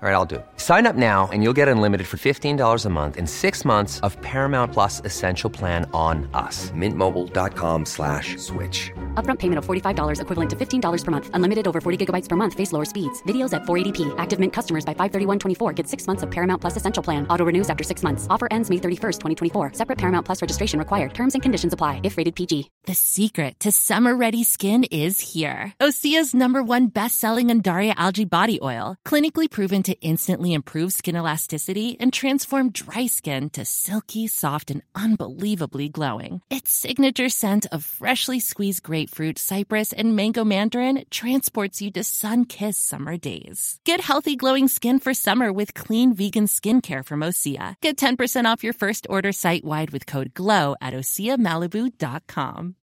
All right, I'll do it. Sign up now and you'll get unlimited for $15 a month in six months of Paramount Plus Essential Plan on us. Mintmobile.com slash switch. Upfront payment of $45 equivalent to $15 per month. Unlimited over 40 gigabytes per month. Face lower speeds. Videos at 480p. Active Mint customers by 531.24 get six months of Paramount Plus Essential Plan. Auto renews after six months. Offer ends May 31st, 2024. Separate Paramount Plus registration required. Terms and conditions apply if rated PG. The secret to summer-ready skin is here. Osea's number one best-selling Andaria Algae Body Oil. Clinically proven to instantly improve skin elasticity and transform dry skin to silky, soft, and unbelievably glowing. Its signature scent of freshly squeezed grapefruit, cypress, and mango mandarin transports you to sun-kissed summer days. Get healthy, glowing skin for summer with clean vegan skincare from Osea. Get 10% off your first order site-wide with code GLOW at OseaMalibu.com.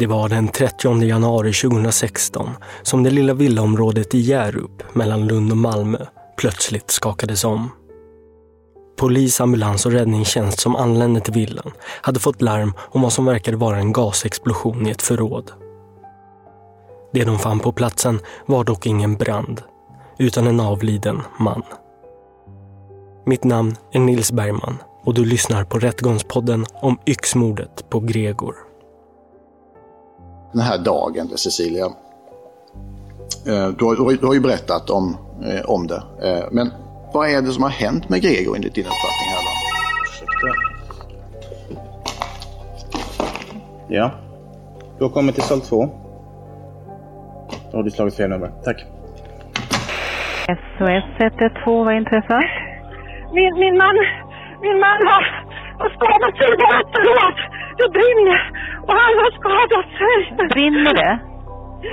Det var den 30 januari 2016 som det lilla villaområdet i Hjärup mellan Lund och Malmö plötsligt skakades om. Polis, ambulans och räddningstjänst som anlände till villan hade fått larm om vad som verkade vara en gasexplosion i ett förråd. Det de fann på platsen var dock ingen brand, utan en avliden man. Mitt namn är Nils Bergman och du lyssnar på Rättegångspodden om yxmordet på Gregor den här dagen, Cecilia. Eh, du har, du har ju berättat om, eh, om det. Eh, men vad är det som har hänt med Gregor enligt din uppfattning? Här, Ja. Du har kommit till sal 2. Då har du slagit fel nummer. Tack. SOS 112, vad inträffar? Min, min man, min man har, har skadat sig efteråt. Det brinner. Och han har skadat sig. Brinner det?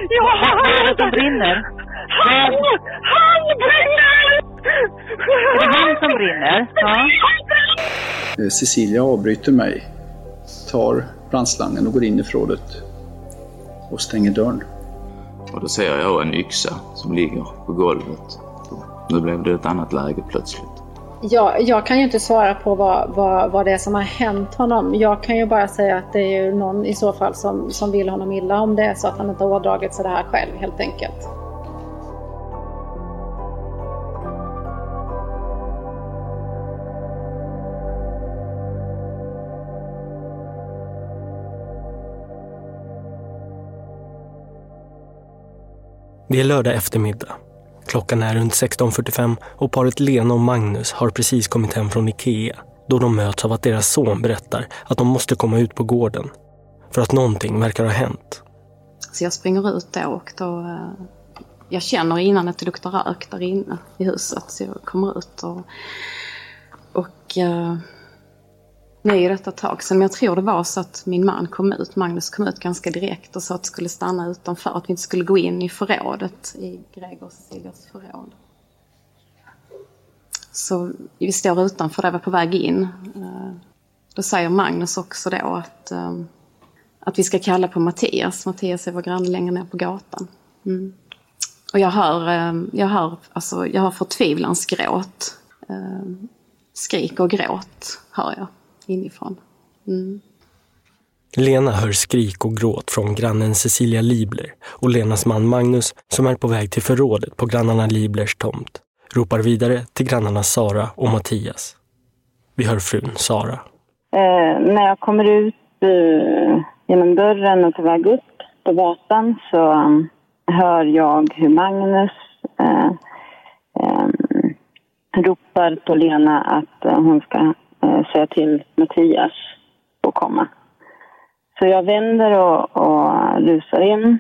Ja, Vad är det som brinner? Han, han brinner! Är det han som brinner? Ja. Eh, Cecilia avbryter mig, tar brandslangen och går in i förrådet och stänger dörren. Och då ser jag en yxa som ligger på golvet. Nu blev det ett annat läge plötsligt. Jag, jag kan ju inte svara på vad, vad, vad det är som har hänt honom. Jag kan ju bara säga att det är ju någon i så fall som, som vill honom illa om det är så att han inte har ådragit sig det här själv helt enkelt. Det är lördag eftermiddag. Klockan är runt 16.45 och paret Lena och Magnus har precis kommit hem från Ikea då de möts av att deras son berättar att de måste komma ut på gården för att någonting verkar ha hänt. Så jag springer ut då och då... Eh, jag känner innan att det luktar rök där inne i huset så jag kommer ut och... Och... Eh, eh, Nu detta ett tag sedan men jag tror det var så att min man kom ut, Magnus kom ut ganska direkt och sa att vi skulle stanna utanför, att vi inte skulle gå in i förrådet i Gregor och Cecilias förråd. Så vi står utanför där, var på väg in. Eh, då säger Magnus också då att, eh, att vi ska kalla på Mattias. Mattias är vår granne längre ner på gatan. Mm. Och jag hör, eh, jag hör, alltså, jag hör förtvivlans gråt. Skrik och gråt hör jag inifrån. Mm. Lena hör skrik och gråt från grannen Cecilia Libler och Lenas man Magnus som är på väg till förrådet på grannarna Liblers tomt. Ropar vidare till grannarna Sara och Mattias. Vi hör frun Sara. Eh, när jag kommer ut eh, genom dörren och på väg upp på gatan så um, hör jag hur Magnus eh, eh, ropar på Lena att eh, hon ska säga till Mattias att komma. Så jag vänder och, och rusar in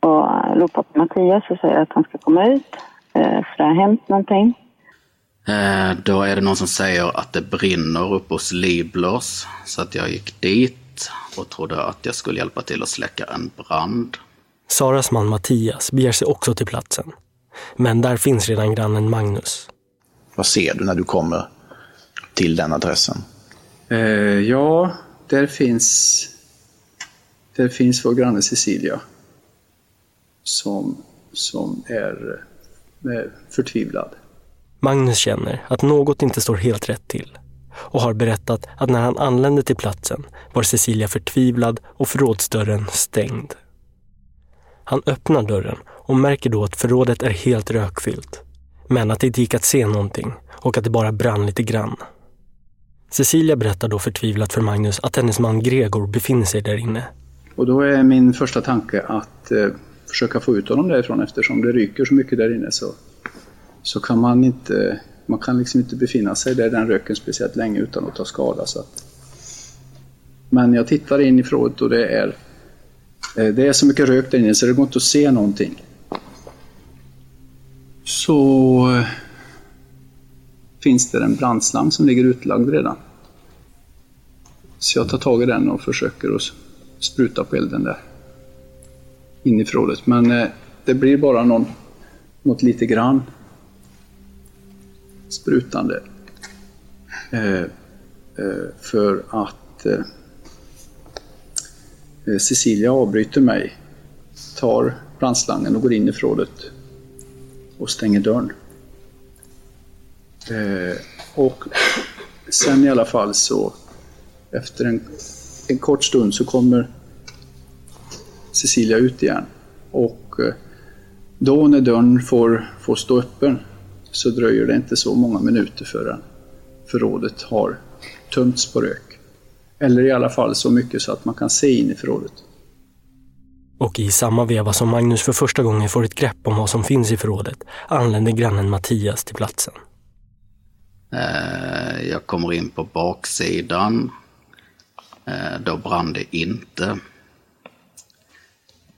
och ropar på Mattias och säger att han ska komma ut. Eh, för det har hänt någonting. Eh, då är det någon som säger att det brinner uppe hos Liblers. Så att jag gick dit och trodde att jag skulle hjälpa till att släcka en brand. Saras man Mattias beger sig också till platsen. Men där finns redan grannen Magnus. Vad ser du när du kommer till den adressen? Eh, ja, där finns, där finns vår granne Cecilia. Som, som är, är förtvivlad. Magnus känner att något inte står helt rätt till och har berättat att när han anlände till platsen var Cecilia förtvivlad och förrådsdörren stängd. Han öppnar dörren och märker då att förrådet är helt rökfyllt. Men att det inte gick att se någonting och att det bara brann lite grann. Cecilia berättar då förtvivlat för Magnus att hennes man Gregor befinner sig där inne. Och då är min första tanke att eh, försöka få ut honom därifrån eftersom det ryker så mycket där inne så, så kan man inte man kan liksom inte befinna sig där den röken speciellt länge utan att ta skada. Så att. Men jag tittar in i förrådet och det är, eh, det är så mycket rök där inne så det går inte att se någonting. Så eh, finns det en brandslang som ligger utlagd redan. Så jag tar tag i den och försöker att spruta på elden där. In i förrådet. Men eh, det blir bara någon, något lite grann sprutande. Eh, eh, för att eh, eh, Cecilia avbryter mig, tar brandslangen och går in i förrådet och stänger dörren. Eh, och sen i alla fall så efter en, en kort stund så kommer Cecilia ut igen. Och eh, då när dörren får, får stå öppen så dröjer det inte så många minuter förrän förrådet har tömts på rök. Eller i alla fall så mycket så att man kan se in i förrådet. Och i samma veva som Magnus för första gången får ett grepp om vad som finns i förrådet anländer grannen Mattias till platsen. Eh, jag kommer in på baksidan. Eh, då brann det inte.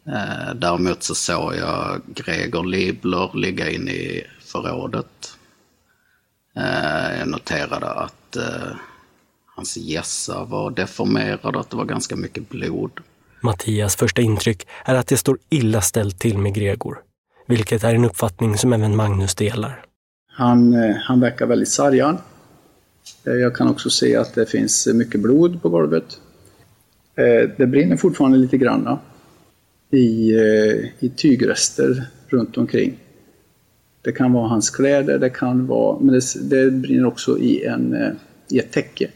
Eh, däremot så såg jag Gregor Libler ligga inne i förrådet. Jag noterade att hans gässa var deformerad, och att det var ganska mycket blod. Mattias första intryck är att det står illa ställt till med Gregor, vilket är en uppfattning som även Magnus delar. Han, eh, han verkar väldigt sargad. Eh, jag kan också se att det finns mycket blod på golvet. Eh, det brinner fortfarande lite grann i, i tygrester runt omkring. Det kan vara hans kläder, det kan vara, men det, det brinner också i, en, i ett täcke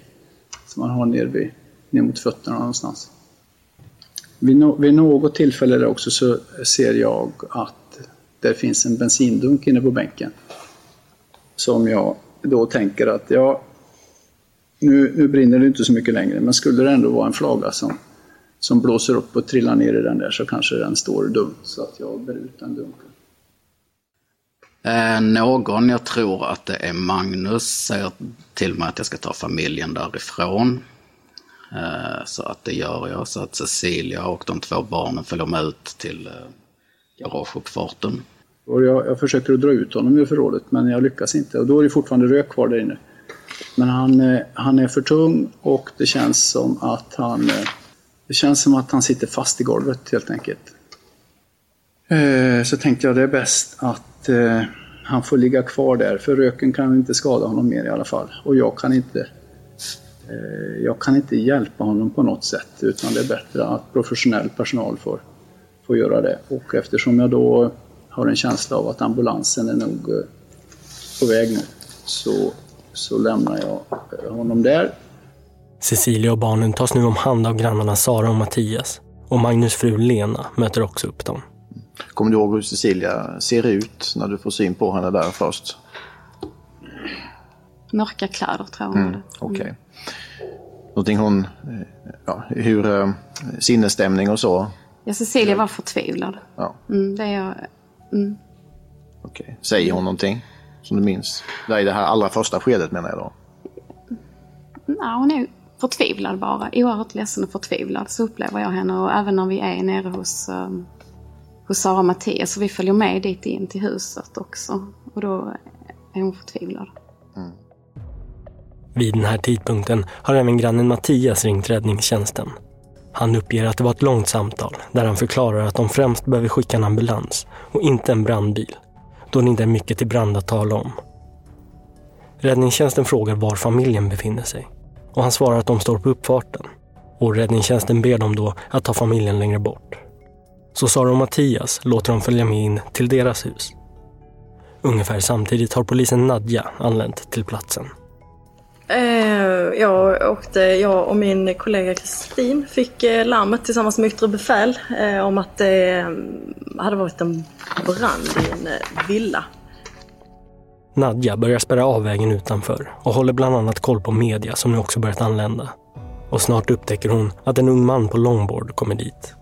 som han har ner, vid, ner mot fötterna någonstans. Vid, no, vid något tillfälle där också så ser jag att det finns en bensindunk inne på bänken. Som jag då tänker att ja, nu, nu brinner det inte så mycket längre, men skulle det ändå vara en flaga som, som blåser upp och trillar ner i den där så kanske den står dumt så att jag bär ut den dunken. Eh, någon, jag tror att det är Magnus, säger till mig att jag ska ta familjen därifrån. Eh, så att det gör jag, så att Cecilia och de två barnen följer med ut till eh, garageuppfarten. Och jag, jag försöker att dra ut honom ur förrådet men jag lyckas inte och då är det fortfarande rök kvar där inne. Men han, eh, han är för tung och det känns som att han eh, det känns som att han sitter fast i golvet helt enkelt. Eh, så tänkte jag det är bäst att han får ligga kvar där för röken kan inte skada honom mer i alla fall. Och jag kan inte jag kan inte hjälpa honom på något sätt utan det är bättre att professionell personal får, får göra det. Och eftersom jag då har en känsla av att ambulansen är nog på väg nu så så lämnar jag honom där. Cecilia och barnen tas nu om hand av grannarna Sara och Mattias. Och Magnus fru Lena möter också upp dem. Kommer du ihåg hur Cecilia ser ut när du får syn på henne där först? Mörka kläder tror jag. Mm, Okej. Okay. Någonting hon, ja, hur sinnesstämning och så? Ja, Cecilia var förtvivlad. Ja. Mm, det är jag. Mm. Okej. Okay. Säger hon någonting? Som du minns? Där i det här allra första skedet menar jag då. Nej, hon är förtvivlad bara. Oerhört ledsen och förtvivlad. Så upplever jag henne och även när vi är nere hos, um, hos Sara och Mattias. Så vi följer med dit in till huset också. Och då är hon förtvivlad. Vid den här tidpunkten har även grannen Mattias ringt räddningstjänsten. Han uppger att det var ett långt samtal där han förklarar att de främst behöver skicka en ambulans och inte en brandbil, då det inte är mycket till brand att tala om. Räddningstjänsten frågar var familjen befinner sig och han svarar att de står på uppfarten och räddningstjänsten ber dem då att ta familjen längre bort. Så Sara och Mattias låter dem följa med in till deras hus. Ungefär samtidigt har polisen Nadja anlänt till platsen. Eh, jag åkte, jag och min kollega Kristin fick eh, larmet tillsammans med yttre befäl eh, om att det hade varit en brand i en villa. Nadja börjar spärra av vägen utanför och håller bland annat koll på media som nu också börjat anlända. Och snart upptäcker hon att en ung man på longboard kommer dit.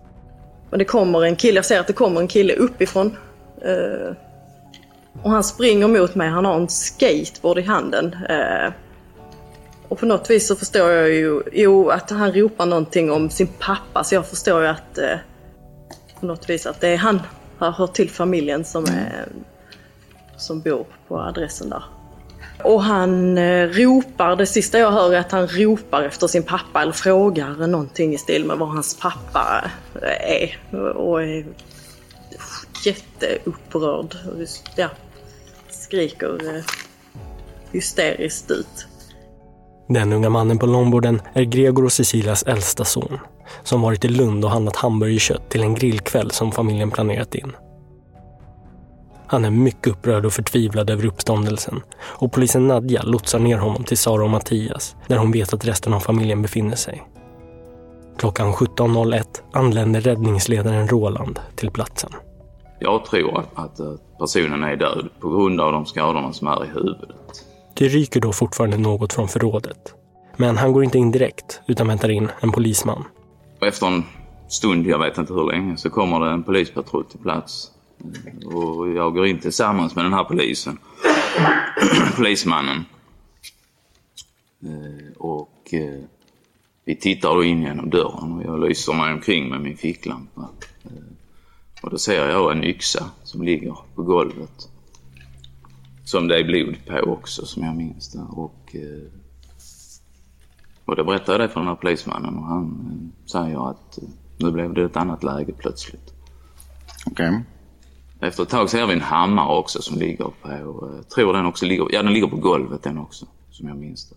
Och det kommer en kille, jag ser att det kommer en kille uppifrån. Och han springer mot mig, han har en skateboard i handen. Och på något vis så förstår jag ju jo, att han ropar någonting om sin pappa så jag förstår ju att eh, på något vis att det är han har hört till familjen som, är, som bor på adressen där. Och han eh, ropar, det sista jag hör är att han ropar efter sin pappa eller frågar någonting i stil med var hans pappa är. Och är jätteupprörd. Ja, skriker eh, hysteriskt ut. Den unga mannen på långborden är Gregor och Cecilias äldsta son som varit i Lund och handlat hamburgerkött till en grillkväll som familjen planerat in. Han är mycket upprörd och förtvivlad över uppståndelsen och polisen Nadja lotsar ner honom till Sara och Mattias där hon vet att resten av familjen befinner sig. Klockan 17.01 anländer räddningsledaren Roland till platsen. Jag tror att personen är död på grund av de skadorna som är i huvudet. Det ryker då fortfarande något från förrådet. Men han går inte in direkt, utan väntar in en polisman. Och efter en stund, jag vet inte hur länge, så kommer det en polispatrull till plats. Och jag går in tillsammans med den här polisen. Polismannen. Eh, och eh, vi tittar då in genom dörren och jag lyser mig omkring med min ficklampa. Eh, och då ser jag en yxa som ligger på golvet. Som det är blod på också som jag minns det. Och, eh, och då berättade jag det för den här polismannen och han eh, säger att eh, nu blev det ett annat läge plötsligt. Okej. Okay. Efter ett tag ser vi en hammare också som ligger på, jag tror den också ligger, ja den ligger på golvet den också, som jag minns det.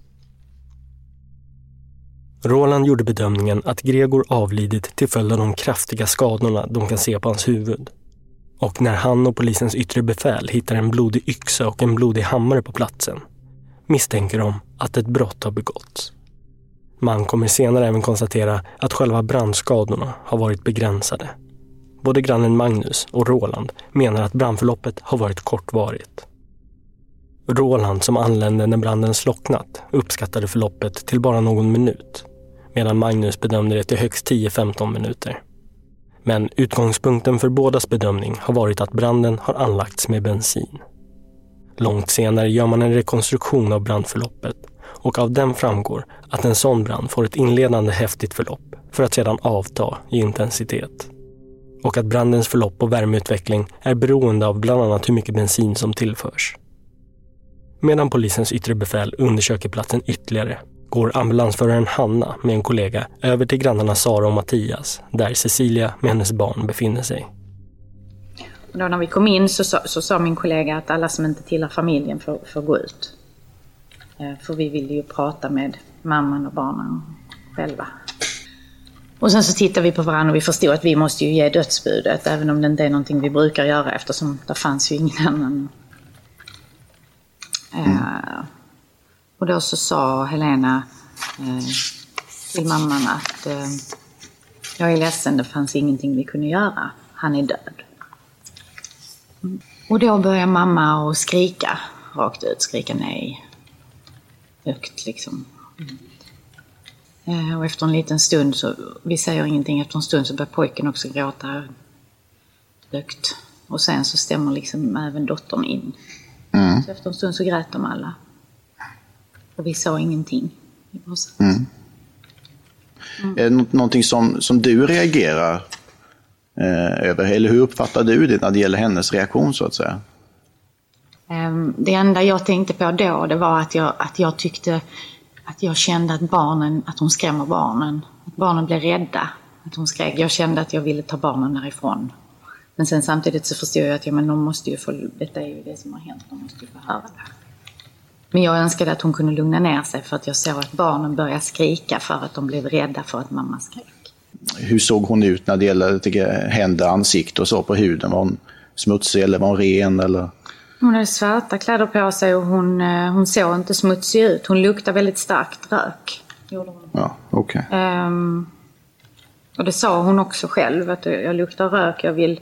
Roland gjorde bedömningen att Gregor avlidit till följd av de kraftiga skadorna de kan se på hans huvud. Och när han och polisens yttre befäl hittar en blodig yxa och en blodig hammare på platsen misstänker de att ett brott har begåtts. Man kommer senare även konstatera att själva brandskadorna har varit begränsade. Både grannen Magnus och Roland menar att brandförloppet har varit kortvarigt. Roland som anlände när branden slocknat uppskattade förloppet till bara någon minut medan Magnus bedömde det till högst 10-15 minuter. Men utgångspunkten för bådas bedömning har varit att branden har anlagts med bensin. Långt senare gör man en rekonstruktion av brandförloppet och av den framgår att en sån brand får ett inledande häftigt förlopp för att sedan avta i intensitet. Och att brandens förlopp och värmeutveckling är beroende av bland annat hur mycket bensin som tillförs. Medan polisens yttre befäl undersöker platsen ytterligare går ambulansföraren Hanna med en kollega över till grannarna Sara och Mattias där Cecilia med hennes barn befinner sig. Och då när vi kom in så, så, så sa min kollega att alla som inte tillhör familjen får, får gå ut. Eh, för vi ville ju prata med mamman och barnen själva. Och sen så tittade vi på varandra och vi förstod att vi måste ju ge dödsbudet även om det inte är någonting vi brukar göra eftersom det fanns ju ingen annan. Mm. Uh, och då så sa Helena eh, till mamman att eh, jag är ledsen, det fanns ingenting vi kunde göra. Han är död. Mm. Och då börjar mamma att skrika rakt ut, skrika nej. Högt liksom. Mm. Och efter en liten stund, så, vi säger ingenting, efter en stund så börjar pojken också gråta högt. Och sen så stämmer liksom även dottern in. Mm. Så efter en stund så grät de alla. Och vi sa ingenting. Mm. Mm. Är det någonting som, som du reagerar eh, över, eller hur uppfattar du det när det gäller hennes reaktion så att säga? Ehm, Det enda jag tänkte på då det var att jag, att jag tyckte att jag kände att barnen, att hon skrämmer barnen. Att barnen blev rädda. Att hon skrek. Jag kände att jag ville ta barnen därifrån. Men sen samtidigt så förstår jag att ja, men de måste ju få, detta är ju det som har hänt, de måste ju få höra det. Men jag önskade att hon kunde lugna ner sig för att jag såg att barnen började skrika för att de blev rädda för att mamma skrek. Hur såg hon ut när det jag, händer, ansikte och så på huden? Var hon smutsig eller var hon ren? Eller? Hon hade svarta kläder på sig och hon, eh, hon såg inte smutsig ut. Hon luktade väldigt starkt rök. Gjorde hon. Ja, okej. Ehm, och det sa hon också själv, att jag luktar rök, jag vill,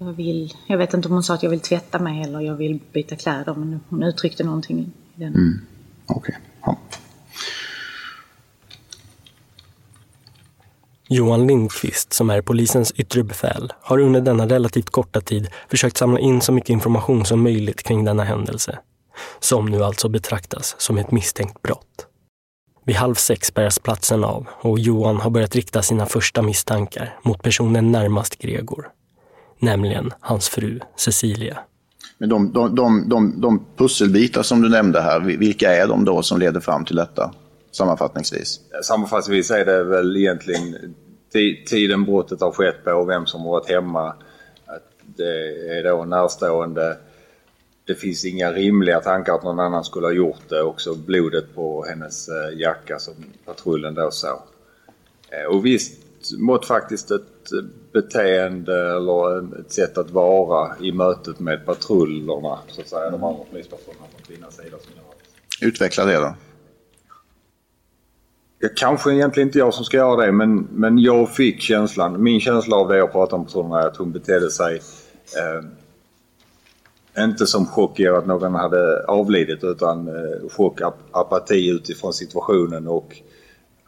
jag vill... Jag vet inte om hon sa att jag vill tvätta mig eller jag vill byta kläder, men hon uttryckte någonting i den. Mm. Okej. Ja. Johan Lindqvist, som är polisens yttre befäl, har under denna relativt korta tid försökt samla in så mycket information som möjligt kring denna händelse. Som nu alltså betraktas som ett misstänkt brott. Vid halv sex bärgas platsen av och Johan har börjat rikta sina första misstankar mot personen närmast Gregor. Nämligen hans fru Cecilia. Men de, de, de, de, de pusselbitar som du nämnde här, vilka är de då som leder fram till detta? Sammanfattningsvis. Sammanfattningsvis är det väl egentligen ti- tiden brottet har skett på och vem som har varit hemma. Att det är då närstående. Det finns inga rimliga tankar att någon annan skulle ha gjort det. Också blodet på hennes eh, jacka som patrullen då såg. Eh, Och visst mått faktiskt ett beteende eller ett sätt att vara i mötet med patrullerna så att säga. De andra polispatrullerna från kvinnans sida. Som jag har. Utveckla det då. Ja, kanske egentligen inte jag som ska göra det, men, men jag fick känslan, min känsla av det jag pratade om personerna är att hon betedde sig eh, inte som chock över att någon hade avlidit utan eh, chock, ap apati utifrån situationen och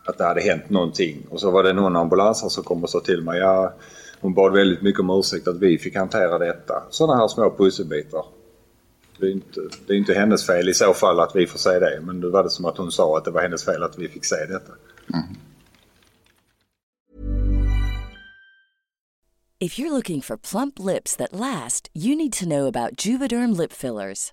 att det hade hänt någonting. Och så var det någon ambulansare som kom och sa till mig, ja, hon bad väldigt mycket om ursäkt att vi fick hantera detta. Sådana här små pusselbitar. Det är, inte, det är inte hennes fel i så fall att vi får se det. Men det var det som att hon sa att det var hennes fel att vi fick se detta. If you're looking for plump lips that last, you need to know about Juvederm lip fillers.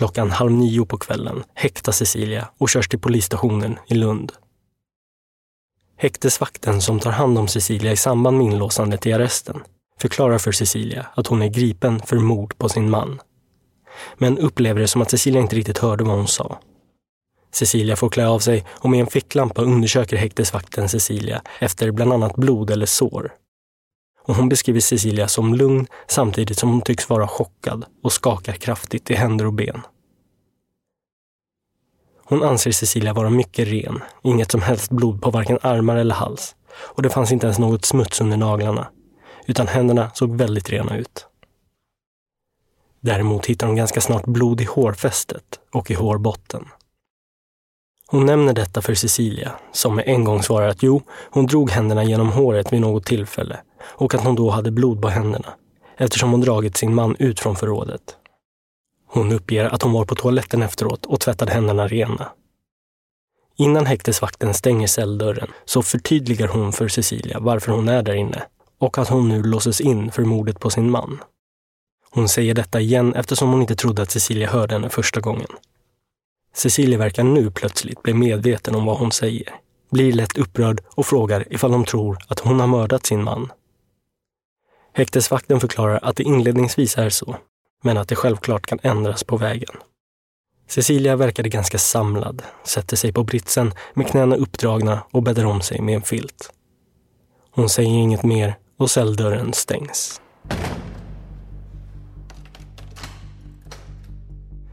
Klockan halv nio på kvällen häktas Cecilia och körs till polisstationen i Lund. Häktesvakten som tar hand om Cecilia i samband med inlåsandet i arresten förklarar för Cecilia att hon är gripen för mord på sin man. Men upplever det som att Cecilia inte riktigt hörde vad hon sa. Cecilia får klä av sig och med en ficklampa undersöker häktesvakten Cecilia efter bland annat blod eller sår. Och hon beskriver Cecilia som lugn samtidigt som hon tycks vara chockad och skakar kraftigt i händer och ben. Hon anser Cecilia vara mycket ren, inget som helst blod på varken armar eller hals. Och det fanns inte ens något smuts under naglarna, utan händerna såg väldigt rena ut. Däremot hittar hon ganska snart blod i hårfästet och i hårbotten. Hon nämner detta för Cecilia, som med en gång svarar att jo, hon drog händerna genom håret vid något tillfälle och att hon då hade blod på händerna, eftersom hon dragit sin man ut från förrådet. Hon uppger att hon var på toaletten efteråt och tvättade händerna rena. Innan häktesvakten stänger celldörren så förtydligar hon för Cecilia varför hon är där inne och att hon nu låses in för mordet på sin man. Hon säger detta igen eftersom hon inte trodde att Cecilia hörde henne första gången. Cecilia verkar nu plötsligt bli medveten om vad hon säger, blir lätt upprörd och frågar ifall de tror att hon har mördat sin man. Häktesvakten förklarar att det inledningsvis är så, men att det självklart kan ändras på vägen. Cecilia verkade ganska samlad, sätter sig på britsen med knäna uppdragna och bäddar om sig med en filt. Hon säger inget mer och celldörren stängs.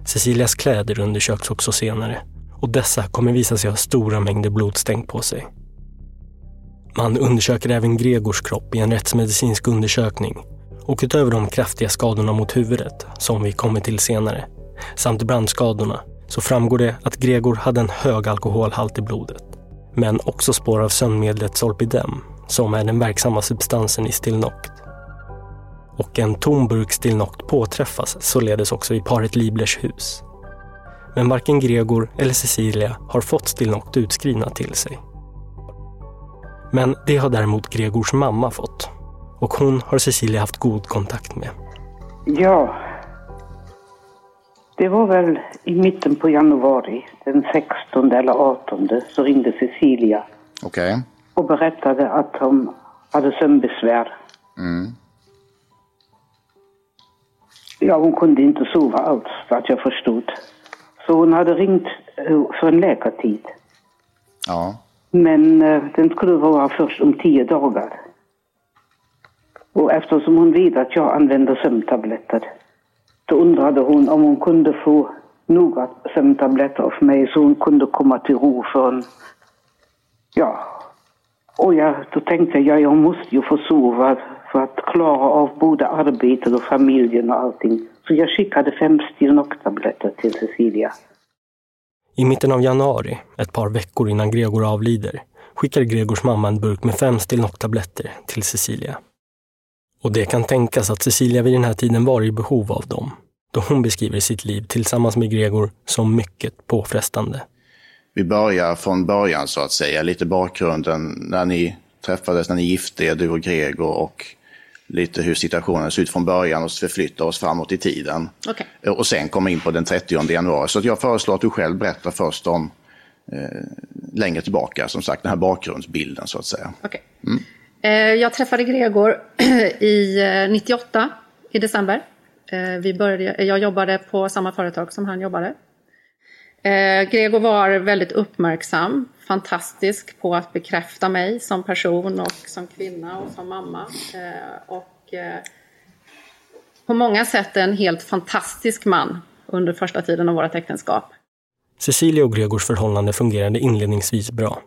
Cecilias kläder undersöks också senare och dessa kommer visa sig ha stora mängder blodstänk på sig. Man undersöker även Gregors kropp i en rättsmedicinsk undersökning och utöver de kraftiga skadorna mot huvudet, som vi kommer till senare, samt brandskadorna, så framgår det att Gregor hade en hög alkoholhalt i blodet. Men också spår av sömnmedlet Solpidem, som är den verksamma substansen i Stilnoct. Och en tom burk Stilnoct påträffas således också i paret Liblers hus. Men varken Gregor eller Cecilia har fått Stilnoct utskrivna till sig. Men det har däremot Gregors mamma fått. Och hon har Cecilia haft god kontakt med. Ja. Det var väl i mitten på januari, den 16 eller 18, så ringde Cecilia Okej. och berättade att hon hade sömnbesvär. Mm. Ja, hon kunde inte sova alls, vad jag förstod. Så hon hade ringt eh, för en läkartid. Ja. Men eh, den skulle vara först om tio dagar. Och eftersom hon vet att jag använder sömntabletter, då undrade hon om hon kunde få några sömntabletter av mig så hon kunde komma till ro från... Ja. Och jag, då tänkte jag, jag måste ju få sova för att klara av både arbetet och familjen och allting. Så jag skickade fem Stilnoc-tabletter till Cecilia. I mitten av januari, ett par veckor innan Gregor avlider, skickar Gregors mamma en burk med fem Stilnoc-tabletter till Cecilia. Och det kan tänkas att Cecilia vid den här tiden var i behov av dem, då hon beskriver sitt liv tillsammans med Gregor som mycket påfrestande. Vi börjar från början så att säga, lite bakgrunden när ni träffades, när ni gifte er, du och Gregor och lite hur situationen ser ut från början och förflyttar oss framåt i tiden. Okej. Och sen komma in på den 30 januari. Så att jag föreslår att du själv berättar först om eh, längre tillbaka, som sagt den här bakgrundsbilden så att säga. Okej. Mm. Eh, jag träffade Gregor i eh, 98 i december. Eh, Vi började, eh, jag jobbade på samma företag som han jobbade. Gregor var väldigt uppmärksam, fantastisk på att bekräfta mig som person och som kvinna och som mamma. Och på många sätt en helt fantastisk man under första tiden av vårt äktenskap. Cecilia och Gregors förhållande fungerade inledningsvis bra.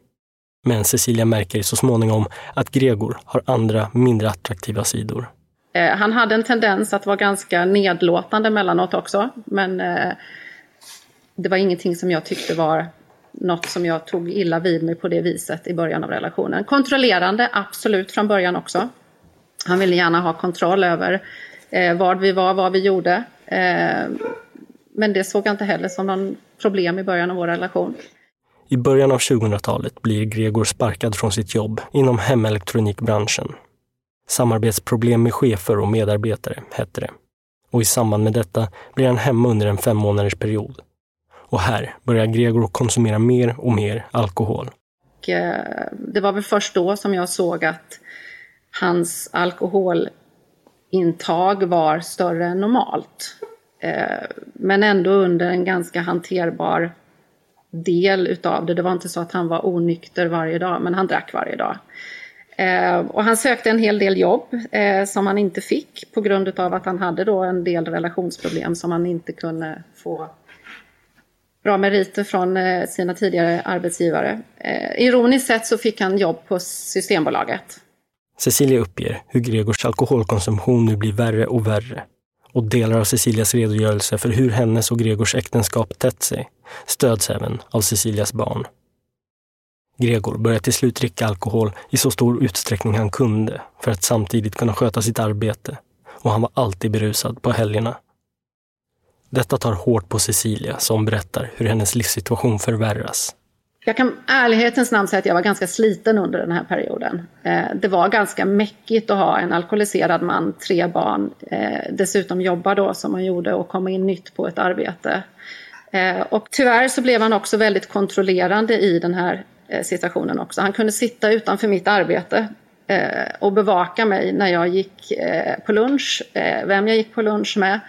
Men Cecilia märker så småningom att Gregor har andra, mindre attraktiva sidor. Eh, Han hade en tendens att vara ganska nedlåtande mellanåt också. Men eh, det var ingenting som jag tyckte var något som jag tog illa vid mig på det viset i början av relationen. Kontrollerande, absolut från början också. Han ville gärna ha kontroll över eh, var vi var, vad vi gjorde. Eh, men det såg jag inte heller som någon problem i början av vår relation. I början av 2000-talet blir Gregor sparkad från sitt jobb inom hemelektronikbranschen. Samarbetsproblem med chefer och medarbetare hette det. Och i samband med detta blir han hemma under en fem månaders period. Och här börjar Gregor konsumera mer och mer alkohol. Och, eh, det var väl först då som jag såg att hans alkoholintag var större än normalt. Eh, men ändå under en ganska hanterbar del utav det. Det var inte så att han var onykter varje dag, men han drack varje dag. Eh, och han sökte en hel del jobb eh, som han inte fick på grund av att han hade då en del relationsproblem som han inte kunde få bra meriter från eh, sina tidigare arbetsgivare. Eh, ironiskt sett så fick han jobb på Systembolaget. Cecilia uppger hur Gregors alkoholkonsumtion nu blir värre och värre. Och delar av Cecilias redogörelse för hur hennes och Gregors äktenskap tätt sig stöds även av Cecilias barn. Gregor började till slut dricka alkohol i så stor utsträckning han kunde för att samtidigt kunna sköta sitt arbete. Och han var alltid berusad på helgerna. Detta tar hårt på Cecilia som berättar hur hennes livssituation förvärras. Jag kan ärlighetens namn säga att jag var ganska sliten under den här perioden. Eh, det var ganska mäckigt att ha en alkoholiserad man, tre barn, eh, dessutom jobba då som han gjorde och komma in nytt på ett arbete. Eh, och tyvärr så blev han också väldigt kontrollerande i den här eh, situationen också. Han kunde sitta utanför mitt arbete eh, och bevaka mig när jag gick eh, på lunch, vem jag gick på lunch med,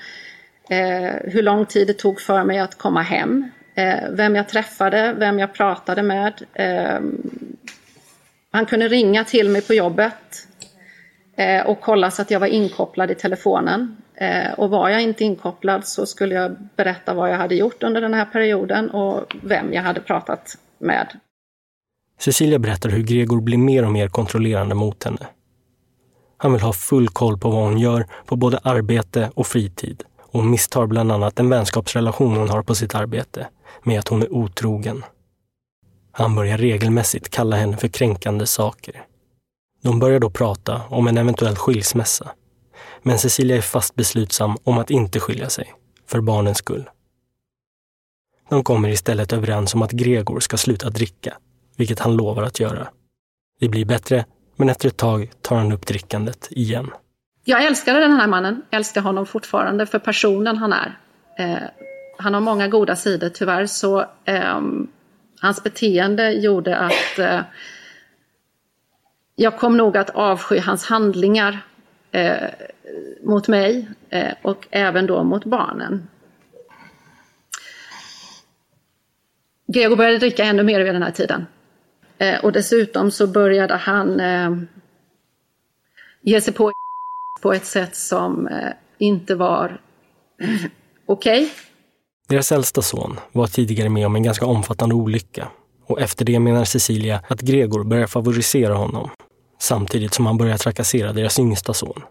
hur lång tid det tog för mig att komma hem Eh, vem jag träffade, vem jag pratade med. Eh, han kunde ringa till mig på jobbet eh, och kolla så att jag var inkopplad i telefonen. Eh, och var jag inte inkopplad så skulle jag berätta vad jag hade gjort under den här perioden och vem jag hade pratat med. Cecilia berättar hur Gregor blir mer och mer kontrollerande mot henne. Han vill ha full koll på vad hon gör på både arbete och fritid och misstar bland annat en vänskapsrelation hon har på sitt arbete med att hon är otrogen. Han börjar regelmässigt kalla henne för kränkande saker. De börjar då prata om en eventuell skilsmässa. Men Cecilia är fast beslutsam om att inte skilja sig, för barnens skull. De kommer istället överens om att Gregor ska sluta dricka, vilket han lovar att göra. Det blir bättre, men efter ett tag tar han upp drickandet igen. Jag älskade den här mannen, älskar honom fortfarande för personen han är. Eh, han har många goda sidor. Tyvärr så eh, hans beteende gjorde att eh, jag kom nog att avsky hans handlingar eh, mot mig eh, och även då mot barnen. Gregor började dricka ännu mer vid den här tiden. Eh, och dessutom så började han eh, ge sig på på ett sätt som eh, inte var okej. Okay. Deras äldsta son var tidigare med om en ganska omfattande olycka och efter det menar Cecilia att Gregor börjar favorisera honom samtidigt som han börjar trakassera deras yngsta son.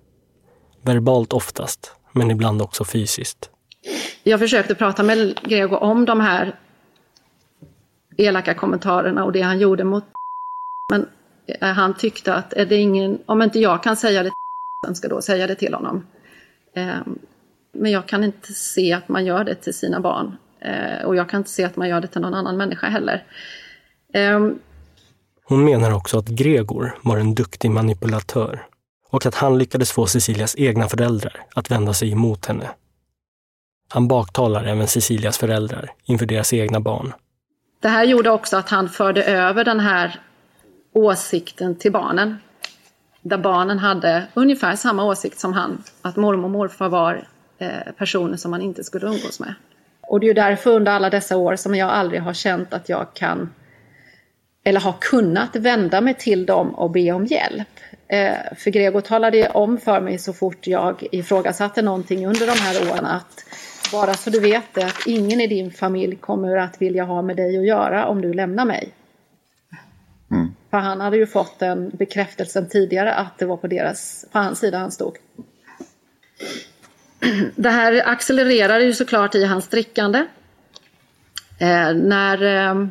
Verbalt oftast, men ibland också fysiskt. Jag försökte prata med Gregor om de här elaka kommentarerna och det han gjorde mot men eh, han tyckte att är det ingen, om inte jag kan säga det till ska då säga det till honom. Ehm, men jag kan inte se att man gör det till sina barn. Eh, och jag kan inte se att man gör det till någon annan människa heller. Eh, Hon menar också att Gregor var en duktig manipulatör och att han lyckades få Cecilias egna föräldrar att vända sig emot henne. Han baktalar även Cecilias föräldrar inför deras egna barn. Det här gjorde också att han förde över den här åsikten till barnen. Där barnen hade ungefär samma åsikt som han, att mormor och morfar var eh, personer som man inte skulle umgås med. Och det är ju därför under alla dessa år som jag aldrig har känt att jag kan eller har kunnat vända mig till dem och be om hjälp. Eh, för Gregor talade om för mig så fort jag ifrågasatte någonting under de här åren att bara så du vet det, att ingen i din familj kommer att vilja ha med dig att göra om du lämnar mig. Mm. För han hade ju fått den bekräftelsen tidigare att det var på, deras, på hans sida han stod det här accelererade ju såklart i hans drickande. Eh, när eh,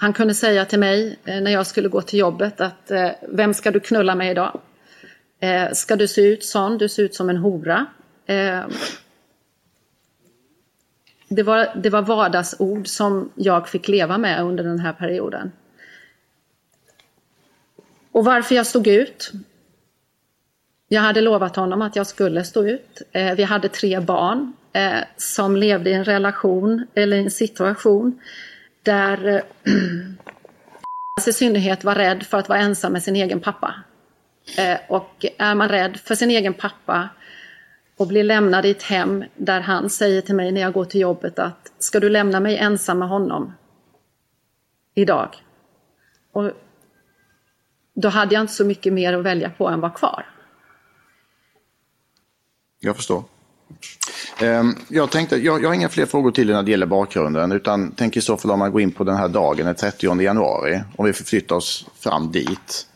han kunde säga till mig eh, när jag skulle gå till jobbet att eh, vem ska du knulla med idag? Eh, ska du se ut sån? Du ser ut som en hora. Eh, det, var, det var vardagsord som jag fick leva med under den här perioden. Och varför jag stod ut? Jag hade lovat honom att jag skulle stå ut. Eh, vi hade tre barn eh, som levde i en relation eller en situation där eh, i synnerhet var rädd för att vara ensam med sin egen pappa. Eh, och är man rädd för sin egen pappa och blir lämnad i ett hem där han säger till mig när jag går till jobbet att ska du lämna mig ensam med honom idag? Och då hade jag inte så mycket mer att välja på än var kvar. Jag förstår. Ehm, Jag tänkte, jag, jag har inga fler frågor till dig när det gäller bakgrunden, utan tänker i så fall om man går in på den här dagen, den 30 januari, om vi förflyttar oss fram dit.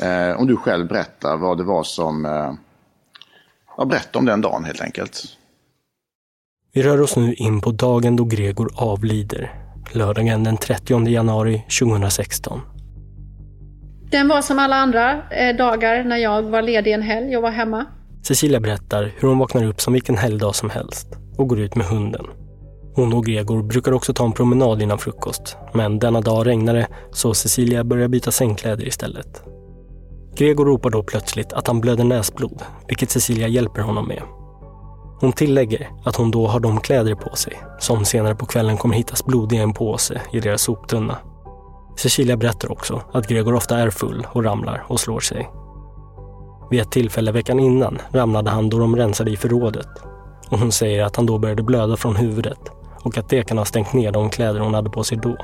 Eh, om du själv berättar vad det var som, eh, ja, berätta om den dagen helt enkelt. Vi rör oss nu in på dagen då Gregor avlider, lördagen den 30 januari 2016. Den var som alla andra eh, dagar när jag var ledig en helg och var hemma. Cecilia berättar hur hon vaknar upp som vilken helgdag som helst och går ut med hunden. Hon och Gregor brukar också ta en promenad innan frukost, men denna dag regnar det så Cecilia börjar byta sängkläder istället. Gregor ropar då plötsligt att han blöder näsblod, vilket Cecilia hjälper honom med. Hon tillägger att hon då har de kläder på sig, som senare på kvällen kommer hittas blodiga i en påse i deras soptunna. Cecilia berättar också att Gregor ofta är full och ramlar och slår sig. Vid ett tillfälle veckan innan ramlade han då de rensade i förrådet. Och hon säger att han då började blöda från huvudet och att det kan ha stängt ner de kläder hon hade på sig då.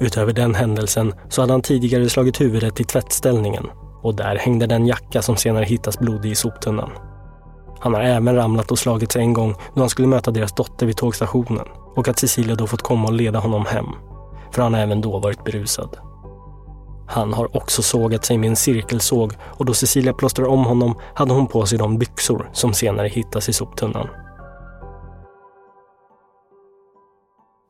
Utöver den händelsen så hade han tidigare slagit huvudet i tvättställningen och där hängde den jacka som senare hittas blodig i soptunnan. Han har även ramlat och slagit sig en gång då han skulle möta deras dotter vid tågstationen och att Cecilia då fått komma och leda honom hem. För han har även då varit berusad. Han har också sågat sig med en cirkelsåg och då Cecilia plåstrar om honom hade hon på sig de byxor som senare hittas i soptunnan.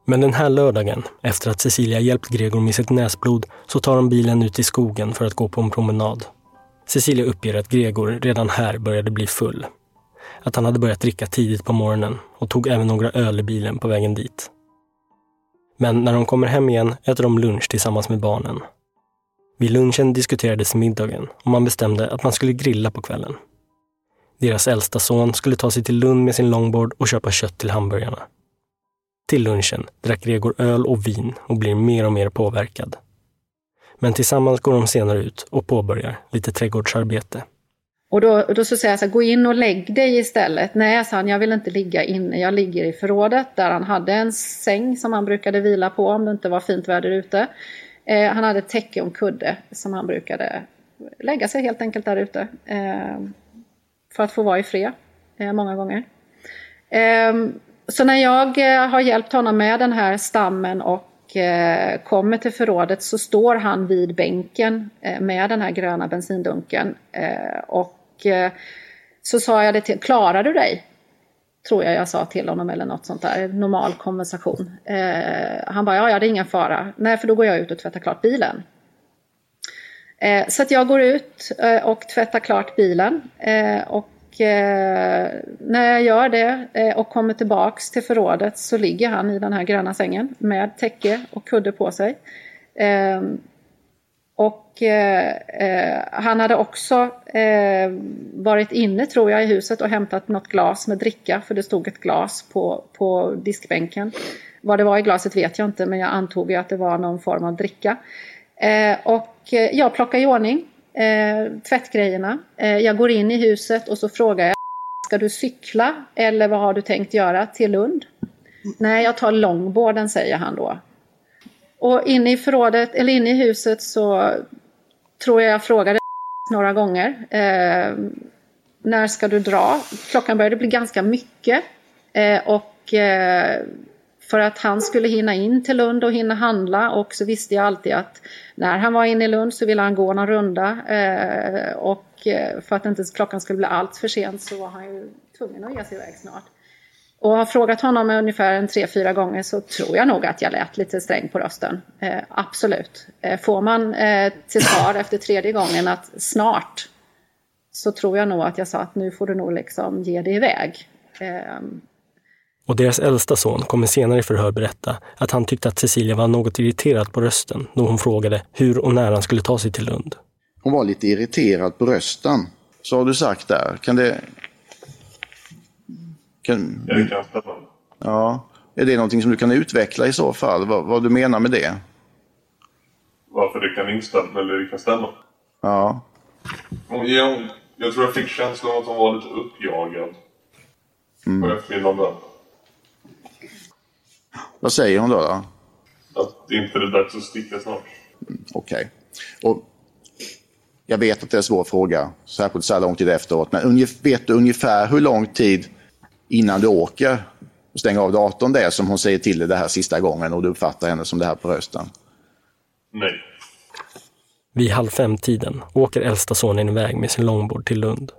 Men den här lördagen, efter att Cecilia hjälpt Gregor med sitt näsblod, så tar de bilen ut i skogen för att gå på en promenad. Cecilia uppger att Gregor redan här började bli full. Att han hade börjat dricka tidigt på morgonen och tog även några öl i bilen på vägen dit. Men när de kommer hem igen äter de lunch tillsammans med barnen. Vid lunchen diskuterades middagen och man bestämde att man skulle grilla på kvällen. Deras äldsta son skulle ta sig till Lund med sin longboard och köpa kött till hamburgarna. Till lunchen drack Gregor öl och vin och blir mer och mer påverkad. Men tillsammans går de senare ut och påbörjar lite trädgårdsarbete. Och då, då så säger jag så här, gå in och lägg dig istället. Nej, sa han, jag vill inte ligga inne. Jag ligger i förrådet där han hade en säng som han brukade vila på om det inte var fint väder ute. Eh, han hade ett täcke och en kudde som han brukade lägga sig helt enkelt där ute. Eh, för att få vara i fred eh, många gånger. Eh, så när jag eh, har hjälpt honom med den här stammen och eh, kommer till förrådet så står han vid bänken eh, med den här gröna bensindunken. Eh, och eh, så sa jag det till klarar du dig? Tror jag jag sa till honom eller något sånt där, normal konversation. Han bara, ja, ja det är ingen fara. Nej, för då går jag ut och tvättar klart bilen. Så att jag går ut och tvättar klart bilen. Och eh, när jag gör det eh, och kommer tillbaks till förrådet så ligger han i den här gröna sängen med täcke och kudde på sig. Ehm, eh, och eh, han hade också eh, varit inne tror jag i huset och hämtat något glas med dricka för det stod ett glas på, på diskbänken. Vad det var i glaset vet jag inte men jag antog att det var någon form av dricka. Eh, och eh, jag plockar i ordning eh, tvättgrejerna. Eh, jag går in i huset och så frågar jag Ska du cykla eller vad har du tänkt göra till Lund? Nej, jag tar långborden säger han då. Och inne i förrådet, eller inne i huset så tror jag jag frågade några gånger. Eh, när ska du dra? Klockan började bli ganska mycket. Eh, och eh, för att han skulle hinna in till Lund och hinna handla och så visste jag alltid att när han var inne i Lund så ville han gå någon runda eh, och eh, för att inte klockan skulle bli allt för sent så var han ju tvungen att ge sig iväg snart. Och har frågat honom ungefär en tre, fyra gånger så tror jag nog att jag lät lite sträng på rösten. Eh, absolut. Eh, får man eh, till svar efter tredje gången att snart så tror jag nog att jag sa att nu får du nog liksom ge dig iväg. Eh, och deras äldsta son kommer senare i förhör berätta att han tyckte att Cecilia var något irriterad på rösten då hon frågade hur och när han skulle ta sig till Lund. Hon var lite irriterad på rösten. Så har du sagt där. Kan det... Kan... Ja, det kan. Ja. Är det någonting som du kan utveckla i så fall? Vad, vad du menar med det? Varför det kan instämma, eller det kan stämma? Ja. Ja, Jag tror jag fick känslan av att hon var lite uppjagad. På eftermiddagen. Vad säger hon då? då? Att det inte är dags att sticka snart. Okej. Och Jag vet att det är en svår fråga, särskilt så här lång tid efteråt. Men vet du ungefär hur lång tid innan du åker och stänger av datorn det är som hon säger till dig det här sista gången och du uppfattar henne som det här på rösten? Nej. Vid halv fem-tiden åker äldsta sonen iväg med sin långboard till Lund.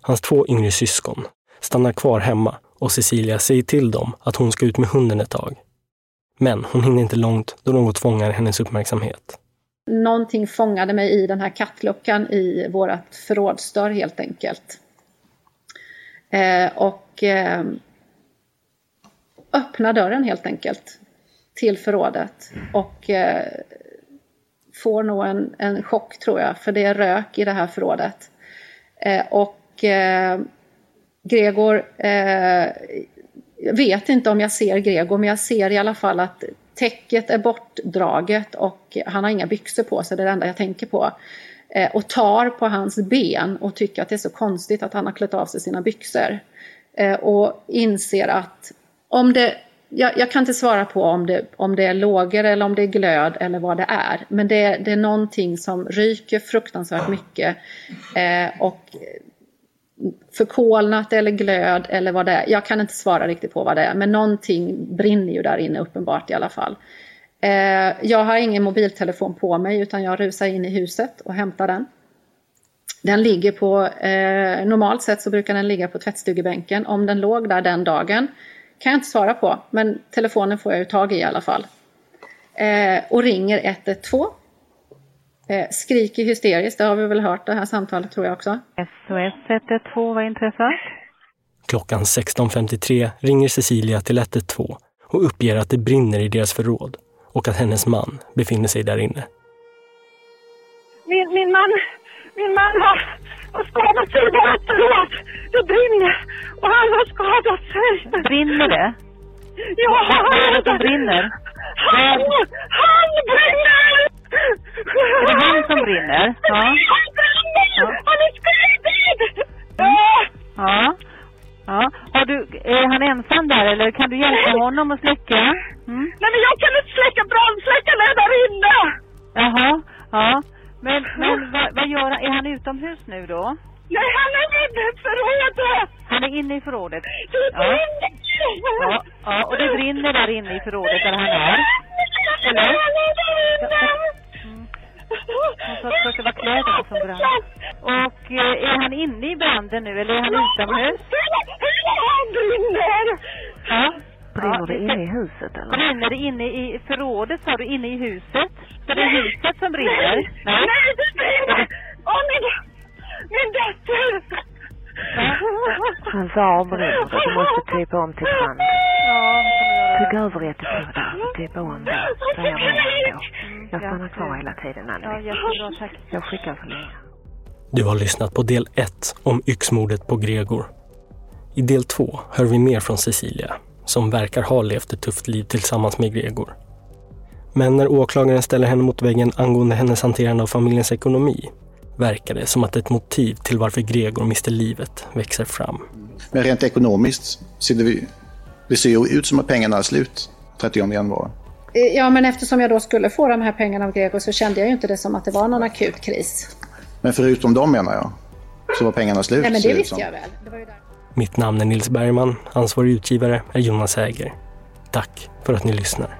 Hans två yngre syskon stannar kvar hemma och Cecilia säger till dem att hon ska ut med hunden ett tag. Men hon hinner inte långt då något fångar hennes uppmärksamhet. Någonting fångade mig i den här kattluckan i vårt förrådsdörr helt enkelt. Eh, och eh, öppna dörren helt enkelt till förrådet. Och eh, får nog en, en chock tror jag, för det är rök i det här förrådet. Eh, och eh, Gregor, eh, jag vet inte om jag ser Gregor, men jag ser i alla fall att täcket är bortdraget och han har inga byxor på sig, det är det enda jag tänker på. Eh, och tar på hans ben och tycker att det är så konstigt att han har klätt av sig sina byxor. Eh, och inser att om det, jag, jag kan inte svara på om det, om det är lågor eller om det är glöd eller vad det är. Men det, det är någonting som ryker fruktansvärt mycket. Eh, och förkolnat eller glöd eller vad det är. Jag kan inte svara riktigt på vad det är, men någonting brinner ju där inne uppenbart i alla fall. Eh, jag har ingen mobiltelefon på mig utan jag rusar in i huset och hämtar den. Den ligger på, eh, normalt sett så brukar den ligga på tvättstugebänken. Om den låg där den dagen kan jag inte svara på, men telefonen får jag ju tag i i alla fall. Eh, och ringer 112. Eh, skriker hysteriskt, det har vi väl hört det här samtalet tror jag också. SOS 112, vad är intresset? Klockan 16.53 ringer Cecilia till 112 och uppger att det brinner i deras förråd och att hennes man befinner sig där inne. Min, min man, min man har, har skadat sig i vårt förråd. Det brinner och han har skadat sig. Brinner det? Ja, är det som brinner? Han, han brinner! Är det han som brinner? Ja. Han brinner! Han är skrivit! Ja! Ja. ja. Har du, är han ensam där eller kan du hjälpa honom att släcka? Mm. Nej men jag kan inte släcka brandsläckaren är där inne! Jaha. Ja. Men, men vad, vad gör han? Är han utomhus nu då? Nej, han är inne i förrådet! Han är inne i förrådet? Det Ja. brinner! Ja, ja, och det brinner där inne i förrådet där han är? Eller? Han sa att det var kläderna som brann. Och eh, är han inne i branden nu eller är han utomhus? Han brinner! Ja. Brinner det inne i huset eller? Brinner det inne i förrådet sa du? Inne i huset? Så det är huset som brinner? Nej. Nej, det brinner! Åh, min, min dotter! Han sa avbrinner det. Du måste typa om till brand. Tugga över 112 där och typa om där. Säger man då. Jag stannar kvar hela tiden Anneli. Ja, jättebra, tack. Jag skickar så länge. Du har lyssnat på del 1 om yxmordet på Gregor. I del 2 hör vi mer från Cecilia, som verkar ha levt ett tufft liv tillsammans med Gregor. Men när åklagaren ställer henne mot väggen angående hennes hanterande av familjens ekonomi verkar det som att ett motiv till varför Gregor miste livet växer fram. Men rent ekonomiskt ser det, det ser ju ut som att pengarna är slut 30 januari. Eh, Ja, men eftersom jag då skulle få de här pengarna av Gregor så kände jag ju inte det som att det var någon akut kris. Men förutom dem menar jag, så var pengarna slut. Nej, men det visste jag väl. Det var ju där. Mitt namn är Nils Bergman, ansvarig utgivare är Jonas Äger. Tack för att ni lyssnar.